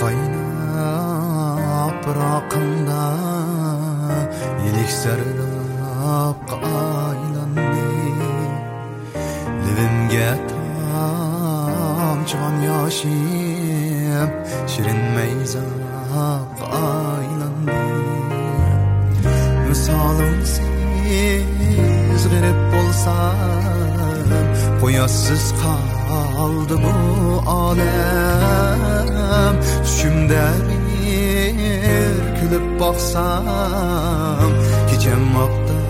qaynab roqimda iliksarlabqa aylandi livimga tomchigon yoshim shirin mayzoqqa aylandi misolimsiz g'irib bo'lsam qo'yasiz qoldi bu olam kunda bir kulib boqsam kechirmoqda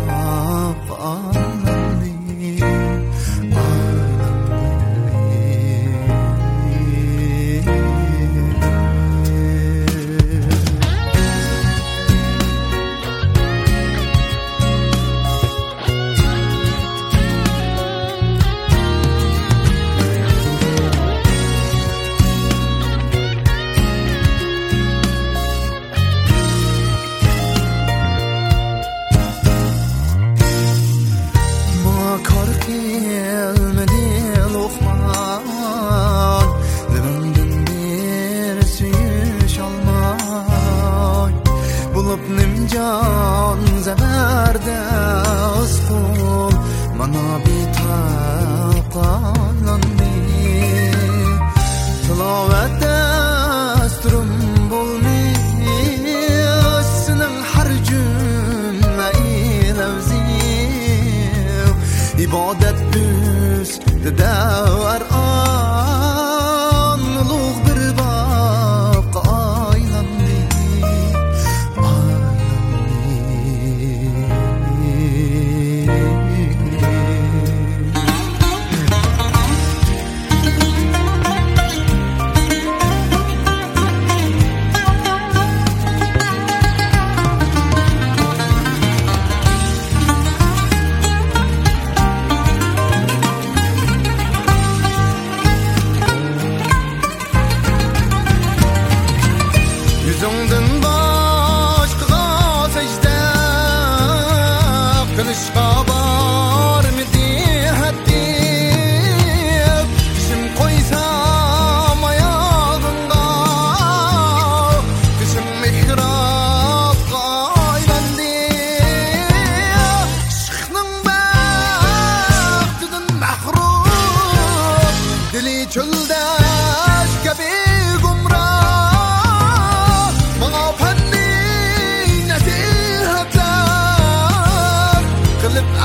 nimcan zeberde ıskul Mana bir taqalandı Tilavet desturum bulmuş Senin her cümle levziv İbadet üz dever an Finish ich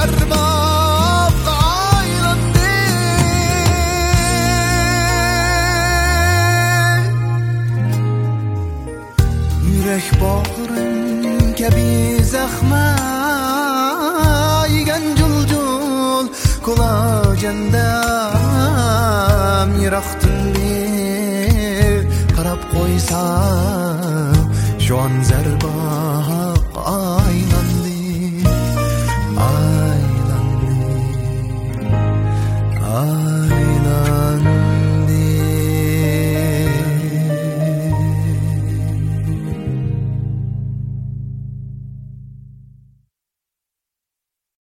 Kılıp erbab aylandı Yürek bağrım gibi zahma Yigen cul cul kulacendam Yiraktın bir